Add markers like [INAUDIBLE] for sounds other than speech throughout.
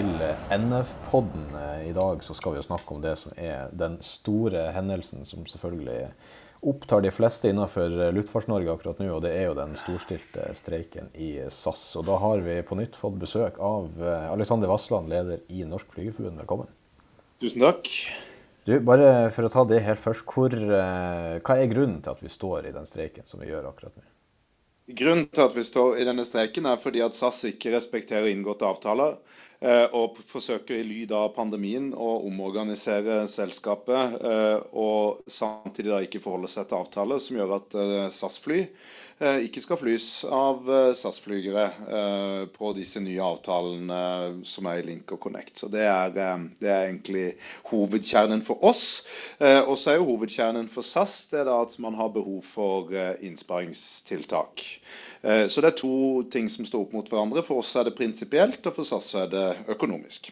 til NF-podden. I dag så skal vi jo snakke om det som er den store hendelsen som selvfølgelig opptar de fleste innenfor Luftfarts-Norge akkurat nå, og det er jo den storstilte streiken i SAS. Og da har vi på nytt fått besøk av Alexander Vassland, leder i Norsk Flygerforbund. Velkommen. Tusen takk. Du, bare for å ta det helt først, hvor, hva er grunnen til at vi står i den streiken som vi gjør akkurat nå? Grunnen til at vi står i denne streiken er fordi at SAS ikke respekterer inngåtte avtaler. Eh, og forsøker i lyd av pandemien å omorganisere selskapet. Eh, og samtidig da ikke forholde seg til avtaler som gjør at eh, SAS-fly ikke skal flys av SAS-flygere på disse nye avtalene som er i Link og Connect. Så Det er, det er egentlig hovedkjernen for oss. Og så er jo hovedkjernen for SAS det er da at man har behov for innsparingstiltak. Eh, så det er to ting som står opp mot hverandre. For oss er det prinsipielt, og for SAS er det økonomisk.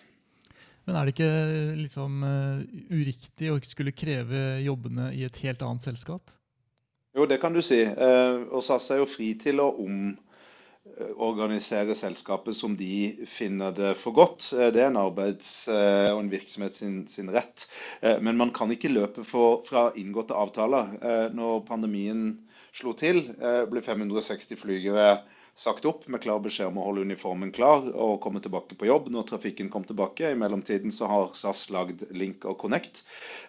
Men er det ikke liksom uh, uriktig å ikke skulle kreve jobbene i et helt annet selskap? Jo, det kan du si. Uh, og SAS er jo fri til å omorganisere selskapet som de finner det for godt. Det er en arbeids- og en virksomhet sin, sin rett. Men man kan ikke løpe for, fra inngåtte avtaler. Når pandemien slo til, eh, ble 560 flygere sagt opp med klar beskjed om å holde uniformen klar og komme tilbake på jobb når trafikken kom tilbake. I mellomtiden så har SAS lagd Link og Connect.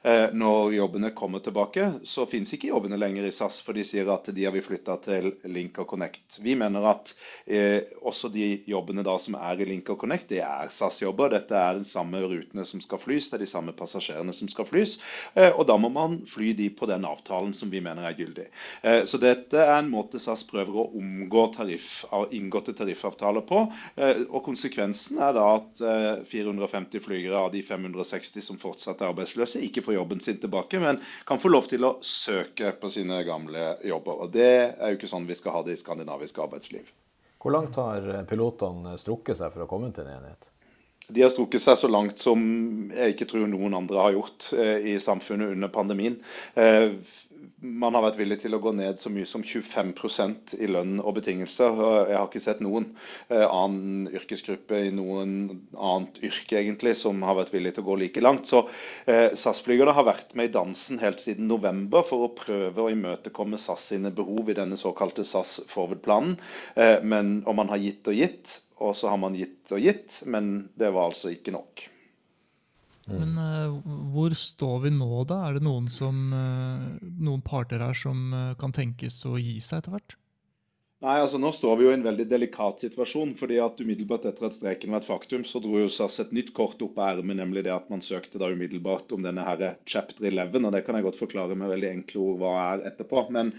Eh, når jobbene kommer tilbake, så finnes ikke jobbene lenger i SAS, for de sier at de har vi flytta til Link og Connect. Vi mener at eh, også de jobbene da som er i Link og Connect, det er SAS-jobber. Dette er de samme rutene som skal flys, det er de samme passasjerene som skal flys. Eh, og da må man fly de på den avtalen som vi mener er gyldig. Så dette er en måte SAS prøver å omgå tariff inngåtte tariffavtaler på. Eh, og Konsekvensen er da at 450 eh, flygere av de 560 som fortsatt er arbeidsløse, ikke får jobben sin tilbake, men kan få lov til å søke på sine gamle jobber. Og Det er jo ikke sånn vi skal ha det i skandinavisk arbeidsliv. Hvor langt har pilotene strukket seg for å komme til en enighet? De har strukket seg så langt som jeg ikke tror noen andre har gjort eh, i samfunnet under pandemien. Man har vært villig til å gå ned så mye som 25% i lønn og betingelser. Jeg har ikke sett noen eh, annen yrkesgruppe i noen annet yrke egentlig som har vært villig til å gå like langt. Så eh, SAS-flygerne har vært med i dansen helt siden november for å prøve å imøtekomme SAS sine behov i denne såkalte SAS Forward-planen. Eh, og man har gitt og gitt, og så har man gitt og gitt, men det var altså ikke nok. Mm. Men uh, hvor står vi nå, da? Er det noen, som, uh, noen parter her som uh, kan tenkes å gi seg etter hvert? Nei, altså Nå står vi jo i en veldig delikat situasjon. fordi at Umiddelbart etter at streiken var et faktum, så dro jo SAS et nytt kort opp av ermet, nemlig det at man søkte da umiddelbart om denne her chapter 11. og Det kan jeg godt forklare med veldig enkle ord hva er etterpå. Men,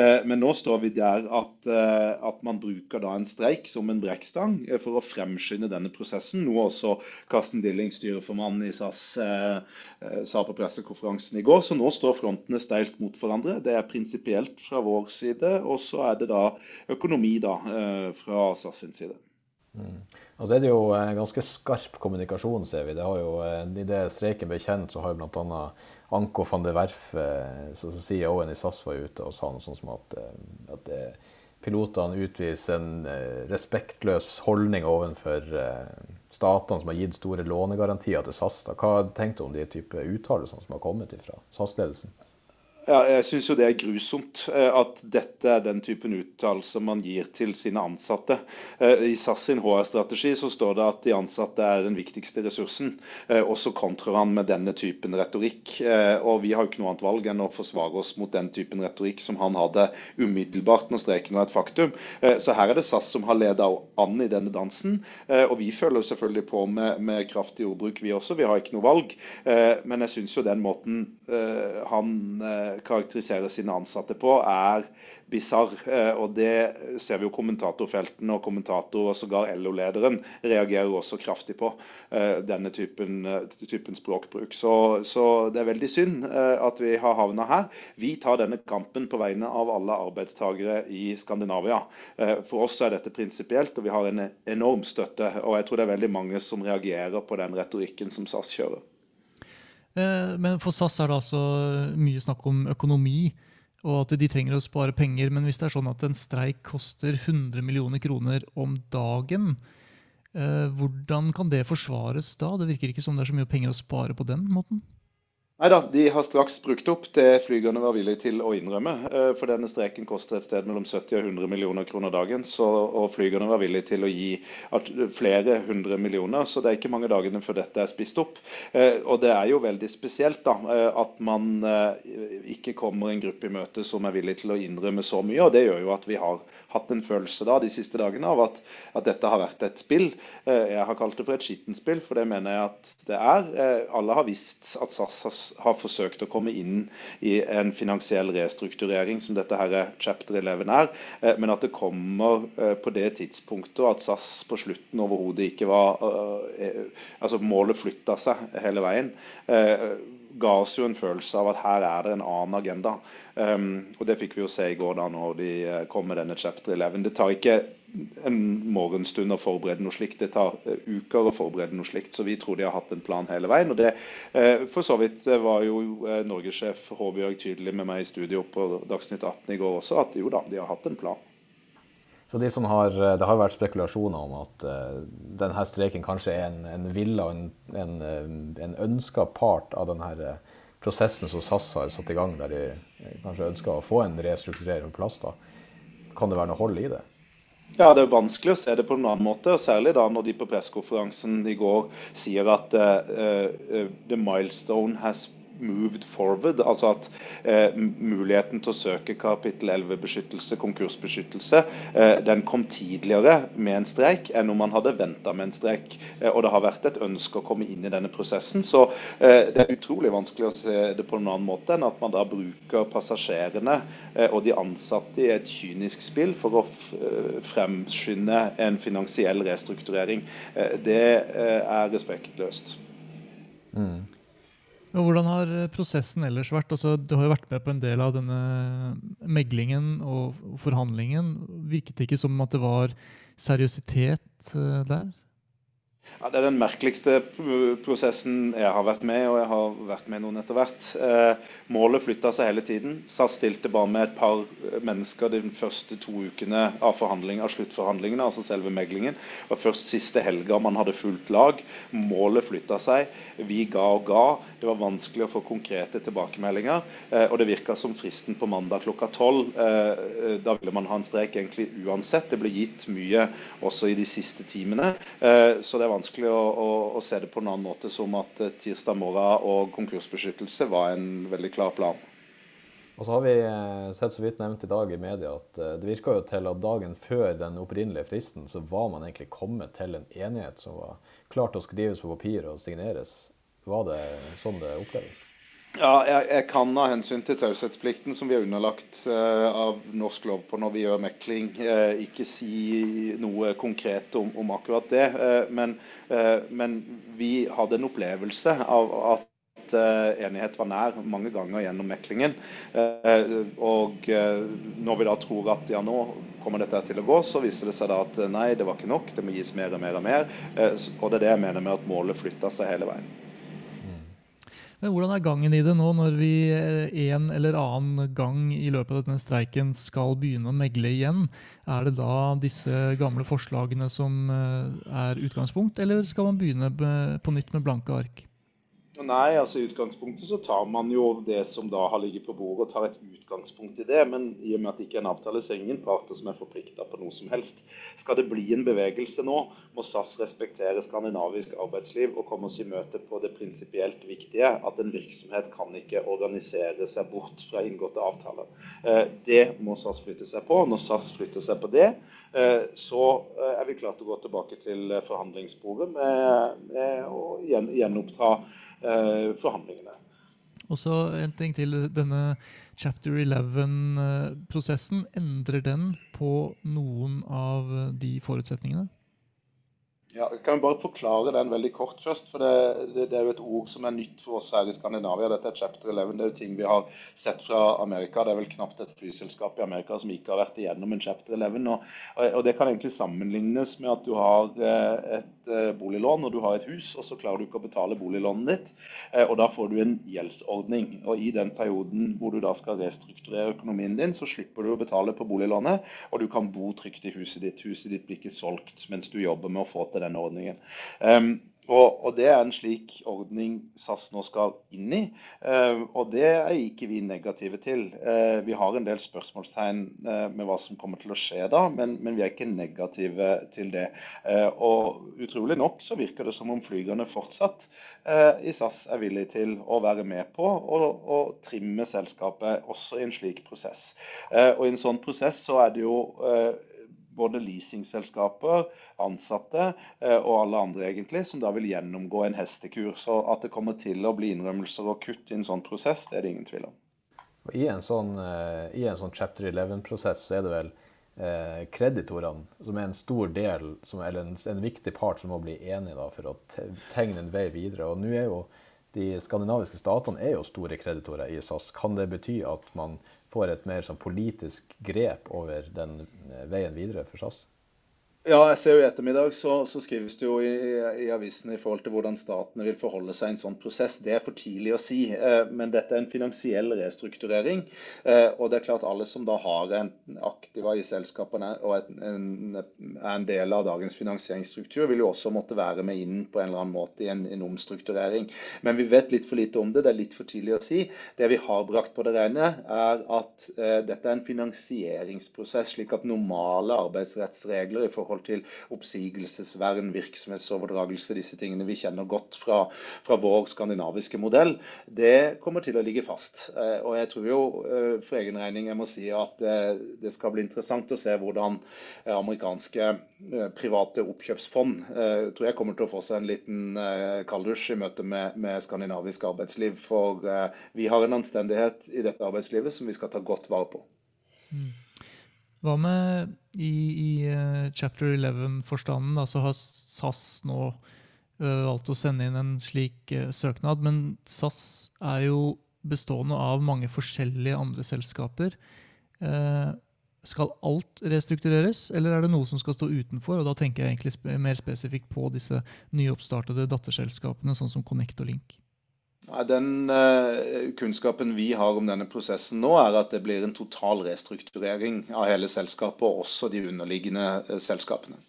eh, men nå står vi der at, eh, at, man bruker da en streik som en brekkstang eh, for å fremskynde denne prosessen. Noe også Karsten Dilling, styreformann i SAS, eh, eh, sa på pressekonferansen i går. Så nå står frontene steilt mot hverandre. Det er prinsipielt fra vår side. og så er det da økonomi da, eh, fra SAS sin side. Mm. Altså er det jo ganske skarp kommunikasjon, ser vi. Det har jo, eh, I det streiken ble kjent, så har jo bl.a. Anko van de Werf, eh, CEO-en i SAS, var ute og sa noe sånt som at, at pilotene utviser en respektløs holdning overfor statene som har gitt store lånegarantier til SAS. Hva tenkte du om de type uttalelsene som har kommet fra SAS-ledelsen? Ja, jeg syns jo det er grusomt eh, at dette er den typen uttalelser man gir til sine ansatte. Eh, I SAS sin HR-strategi så står det at de ansatte er den viktigste ressursen. Eh, og så kontrer han med denne typen retorikk. Og vi har jo ikke noe annet valg enn å forsvare oss mot den typen retorikk som han hadde umiddelbart når streiken var et faktum. Så her er det SAS som har leda an i denne dansen. Og vi følger selvfølgelig på med, med kraftig ordbruk, vi også. Vi har ikke noe valg. Men jeg syns jo den måten han karakteriserer sine ansatte på, er bisarr. Eh, og det ser vi jo kommentatorfeltene og kommentator og sågar LO-lederen reagerer også kraftig på. Eh, denne typen, eh, typen språkbruk. Så, så, det er veldig synd at vi har havna her. Vi tar denne kampen på vegne av alle arbeidstagere i Skandinavia. For oss er dette prinsipielt, og vi har en enorm støtte. Og jeg tror det er veldig mange som reagerer på den retorikken som SAS kjører. Eh, men for SAS er det altså mye snakk om økonomi, og at de trenger å spare penger. Men hvis det er sånn at en streik koster 100 millioner kroner om dagen, Hvordan kan det forsvares da? Det virker ikke som det er så mye penger å spare på den måten? Nei da, de har straks brukt opp det flygerne var villige til å innrømme. Eh, for denne streken koster et sted mellom 70 og 100 millioner kroner dagen. Så, og flygerne var villige til å gi flere hundre millioner. Så det er ikke mange dagene før dette er spist opp. Eh, og det er jo veldig spesielt da, eh, at man ikke kommer en gruppe i møte som er villig til å innrømme så mye. Og det gjør jo at vi har hatt en følelse da de siste dagene av at, at dette har vært et spill. Jeg har kalt det for et skittent spill, for det mener jeg at det er. Alle har visst at SAS har forsøkt å komme inn i en finansiell restrukturering, som dette her chapter 11 er, eh, men at det kommer eh, på det tidspunktet at SAS på slutten overhodet ikke var eh, Altså målet flytta seg hele veien. Ga oss jo en følelse av at her er det en annen agenda. Um, og det fikk vi jo se i går da når de kom med denne chapter 11. Det tar ikke en morgenstund å forberede noe slikt. Det tar uh, uker å forberede noe slikt. Så vi tror de har hatt en plan hele veien. Og det uh, for så vidt uh, var jo norgessjef Håbjørg tydelig med meg i studio på Dagsnytt 18 i går også, at jo da, de har hatt en plan. Så de har, Det har vært spekulasjoner om at uh, denne streiken kanskje er en, en villa og en, en, en ønska part av denne prosessen som SAS har satt i gang, der de kanskje ønsker å få en restrukturering på plass. da. Kan det være noe hold i det? Ja, Det er vanskelig å se det på en annen måte. og Særlig da når de på pressekonferansen i går sier at uh, uh, the milestone has moved forward. Altså at eh, muligheten til å søke kapittel 11-beskyttelse, konkursbeskyttelse, eh, den kom tidligere med en streik enn om man hadde venta med en streik. Eh, og det har vært et ønske å komme inn i denne prosessen. Så eh, det er utrolig vanskelig å se det på en annen måte enn at man da bruker passasjerene eh, og de ansatte i et kynisk spill for å eh, fremskynde en finansiell restrukturering. det er respektløst. Mm. Og hvordan har eh, prosessen ellers vært? Altså, du har jo vært med på en del av denne meglingen og forhandlingen. Virket det ikke som at det var seriøsitet eh, der? Ja, det er den merkeligste prosessen jeg har vært med og jeg har vært med noen etter hvert. Eh, målet flytta seg hele tiden. SAS stilte bare med et par mennesker de første to ukene av, av sluttforhandlingene, altså selve meglingen. Det var først siste helga man hadde fullt lag. Målet flytta seg. Vi ga og ga. Det var vanskelig å få konkrete tilbakemeldinger. Eh, og det virka som fristen på mandag klokka tolv. Eh, da ville man ha en strek egentlig uansett. Det ble gitt mye også i de siste timene. Eh, så det er vanskelig vanskelig å, å, å, se det på en annen måte som at eh, tirsdag morgen og konkursbeskyttelse var en veldig klar plan. Og så har vi eh, sett så vidt nevnt i dag i media at eh, det virka jo til at dagen før den opprinnelige fristen, så var man egentlig kommet til en enighet som var klart å skrives på papir og signeres. Var det sånn det oppleves? Ja, jeg, jeg, kan av hensyn til taushetsplikten som vi er underlagt uh, av norsk lov på når vi gjør mekling, uh, ikke si noe konkret om, om akkurat det. Uh, men, men, vi hadde en opplevelse av at enighet var nær mange ganger gjennom meklingen. og når vi da tror at ja, nå kommer dette til å gå, så viser det seg da at nei, det var ikke nok, det må gis mer og mer og mer. og det er det jeg mener med at målet flytta seg hele veien. Men hvordan er gangen i det nå, når vi eh, en eller annen gang i løpet av denne streiken skal begynne å megle igjen? Er det da disse gamle forslagene som eh, er utgangspunkt, eller skal man begynne på nytt med blanke ark? Nei, altså i utgangspunktet så tar man jo det som da har ligget på bordet, og tar et utgangspunkt i det. Men i og med at det ikke er en avtale, så er ingen parter som er forplikta på noe som helst. Skal det bli en bevegelse nå, må SAS respektere skandinavisk arbeidsliv og komme oss i møte på det prinsipielt viktige, at en virksomhet kan ikke organisere seg bort fra inngåtte avtaler. Eh, det må SAS flytte seg på. Når SAS flytter seg på det, eh, så eh, er vi klart til å gå tilbake til forhandlingsbordet å gjenoppta forhandlingene. Og så en ting til. Denne chapter 11-prosessen, endrer den på noen av de forutsetningene? Ja, jeg kan bare forklare den veldig kort først. for det, det, det, er jo et ord som er nytt for oss her i Skandinavia. Dette er chapter 11. Det er jo ting vi har sett fra Amerika. Det er vel knapt et flyselskap i Amerika som ikke har vært igjennom en chapter 11. Og, og det kan egentlig sammenlignes med at du har eh, et eh, boliglån og du har et hus, og så klarer du ikke å betale boliglånet ditt. Eh, og da får du en gjeldsordning. Og i den perioden hvor du da skal restrukturere økonomien din, så slipper du å betale på boliglånet, og du kan bo trygt i huset ditt. Huset ditt blir ikke solgt mens du jobber med å få til denne ordningen. Um, og, og, Det er en slik ordning SAS nå skal inn i, uh, og det er ikke vi negative til. Uh, vi har en del spørsmålstegn uh, med hva som kommer til å skje da, men, men vi er ikke negative til det. og Utrolig nok så virker det som om flygerne fortsatt i SAS er villige til å være med på å trimme selskapet også i en slik prosess. og I en sånn prosess så er det jo både leasingselskaper, ansatte eh, og alle andre egentlig, som da vil gjennomgå en hestekur. Så at det kommer til å bli innrømmelser og kutt i en sånn prosess, det er det ingen tvil om. Og I en sånn, eh, i en sånn chapter 11-prosess så er det vel eh, kreditorene som er en stor del, som, eller en, en, viktig part som må bli enige da, for å tegne en vei videre. Og nå er jo de skandinaviske statene er jo store kreditorer i SAS. Kan det bety at man får et mer sånn politisk grep over den eh, veien videre for SAS? Ja, jeg ser jo I ettermiddag så, så skrives det jo i, i avisen i forhold til hvordan statene vil forholde seg i en sånn prosess. Det er for tidlig å si. Eh, men dette er en finansiell restrukturering. Eh, og det er klart alle som da har en aktiva i selskapene og et, en, er en del av dagens finansieringsstruktur, vil jo også måtte være med inn på en eller annen måte i en, en omstrukturering. Men vi vet litt for lite om det. Det er litt for tidlig å si. Det vi har brakt på det rene, er at eh, dette er en finansieringsprosess, slik at normale arbeidsrettsregler i forhold forhold til oppsigelsesvern, virksomhetsoverdragelse, disse tingene vi kjenner godt fra, fra, vår skandinaviske modell, det kommer til å ligge fast. Eh, og jeg tror jo eh, for egen regning jeg må si at eh, det skal bli interessant å se hvordan amerikanske private oppkjøpsfond tror jeg kommer til å få seg en liten kalddusj i møte med, med skandinavisk arbeidsliv. For vi har en anstendighet i dette arbeidslivet som vi skal ta godt vare på. Mm. Hva med i, i uh, chapter 11-forstanden, så har SAS nå uh, valgt å sende inn en slik uh, søknad. Men SAS er jo bestående av mange forskjellige andre selskaper. skal alt restruktureres, eller er det noe som skal stå utenfor? Og da tenker jeg egentlig mer spesifikt på disse nyoppstartede datterselskapene, sånn som Connect og Link. Den uh, kunnskapen vi har om denne prosessen nå, er at det blir en total restrukturering av hele selskapet, og også de underliggende uh, selskapene.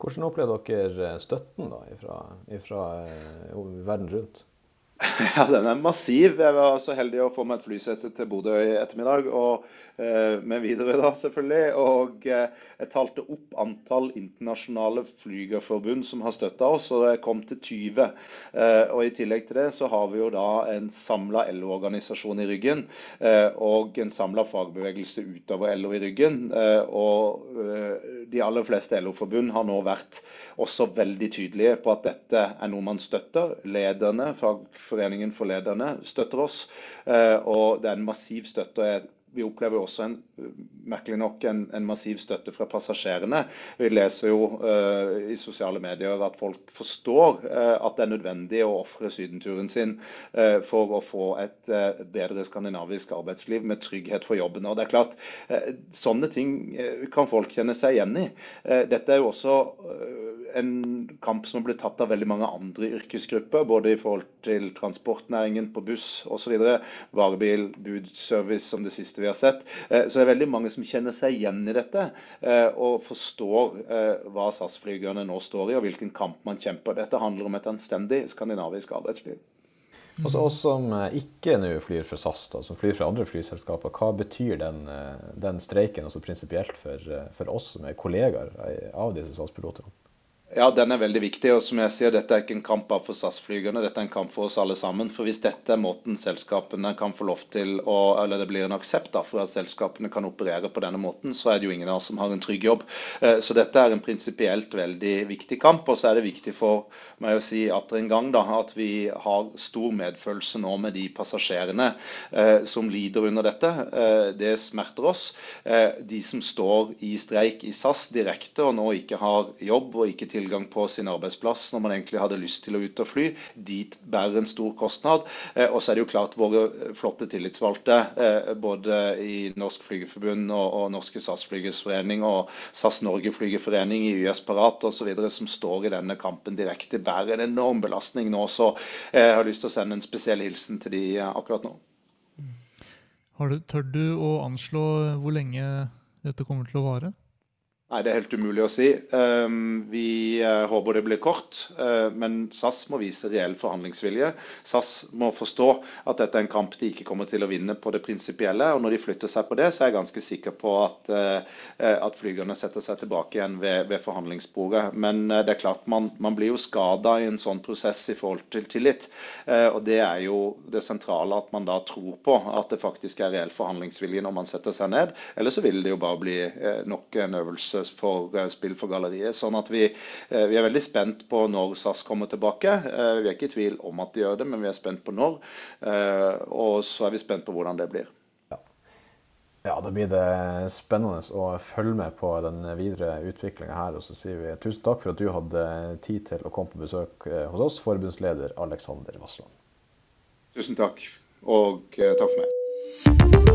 Hvordan opplever dere støtten da, fra, fra uh, verden rundt? [LAUGHS] Ja, den er massiv. Jeg var så heldig å få meg et flysete til Bodø i ettermiddag. og eh, Med videre da, selvfølgelig. Og eh, jeg talte opp antall internasjonale flygerforbund som har støtta oss, og det kom til 20. Eh, og I tillegg til det så har vi jo da en samla LO-organisasjon i ryggen. Eh, og en samla fagbevegelse utover LO i ryggen. Eh, og eh, de aller fleste LO-forbund har nå vært også veldig tydelige på at dette er noe man støtter. Lederne, Fagforeningen for lederne støtter oss. Eh, og det er en massiv støtte. Vi opplever også en, merkelig nok en, en, massiv støtte fra passasjerene. Vi leser jo uh, i sosiale medier at folk forstår uh, at det er nødvendig å ofre sydenturen sin uh, for å få et bedre skandinavisk arbeidsliv med trygghet for jobben. Og det er klart, Sånne ting kan folk kjenne seg igjen i. dette er jo også en kamp som blitt tatt av veldig mange andre yrkesgrupper, både i forhold til transportnæringen på buss osv., varebil, budservice som det siste vi har sett. Eh, så det er veldig mange som kjenner seg igjen i dette, eh, og forstår eh, hva SAS-flygerne nå står i, og hvilken kamp man kjemper. Dette handler om et anstendig skandinavisk arbeidsliv. Altså oss som ikke nå flyr for SAS, da, som flyr fra andre flyselskaper, hva betyr den, den streiken altså prinsipielt for, for, oss som er kollegaer av disse SAS-pilotene? Ja, den er veldig viktig. og som jeg sier, Dette er ikke en kamp bare for SAS-flygerne, dette er en kamp for oss alle sammen. For Hvis dette er måten selskapene kan få lov til å, eller det blir en aksept for at selskapene kan operere på denne måten, så er det jo ingen av oss som har en trygg jobb. Eh, så dette er en prinsipielt veldig viktig kamp. Og så er det viktig for meg å si atter en gang da, at vi har stor medfølelse nå med de passasjerene eh, som lider under dette. Eh, det smerter oss. De som står i streik i SAS direkte og nå ikke har jobb og ikke til tilgang på sin arbeidsplass når man egentlig hadde lyst til å ut og fly. Dit bærer en stor kostnad. Eh, og så er det jo klart våre flotte tillitsvalgte, eh, både i Norsk Flygerforbund og, og Norske SAS-flygerforening og SAS Norge Flygerforening i YS Parat osv. som står i denne kampen direkte, bærer en enorm belastning nå. Så eh, jeg har lyst til å sende en spesiell hilsen til de akkurat nå. Du, tør du å anslå hvor lenge dette kommer til å vare? Nei, Det er helt umulig å si. Ehm, vi eh, håper det blir kort, eh, men SAS må vise reell forhandlingsvilje. SAS må forstå at dette er en kamp de ikke kommer til å vinne på det prinsipielle. og Når de flytter seg på det, så er jeg ganske sikker på at, eh, at flygerne setter seg tilbake igjen ved, ved forhandlingsbordet. Men det er klart, man, man blir jo skada i en sånn prosess i forhold til tillit. Og Det er jo det sentrale, at man da tror på at det faktisk er reell forhandlingsvilje når man setter seg ned. Eller så vil det jo bare bli nok en øvelse for eh, spill for galleriet. Sånn at vi, eh, vi, er veldig spent på når SAS kommer tilbake. Eh, vi er ikke i tvil om at de gjør det, men vi er spent på når. Og så er vi spent på hvordan det blir. Ja, da blir det spennende å følge med på den videre utviklinga her. Og så sier vi tusen takk for at du hadde tid til å komme på besøk hos oss, forbundsleder Alexander Vassland. Tusen takk, og takk for meg.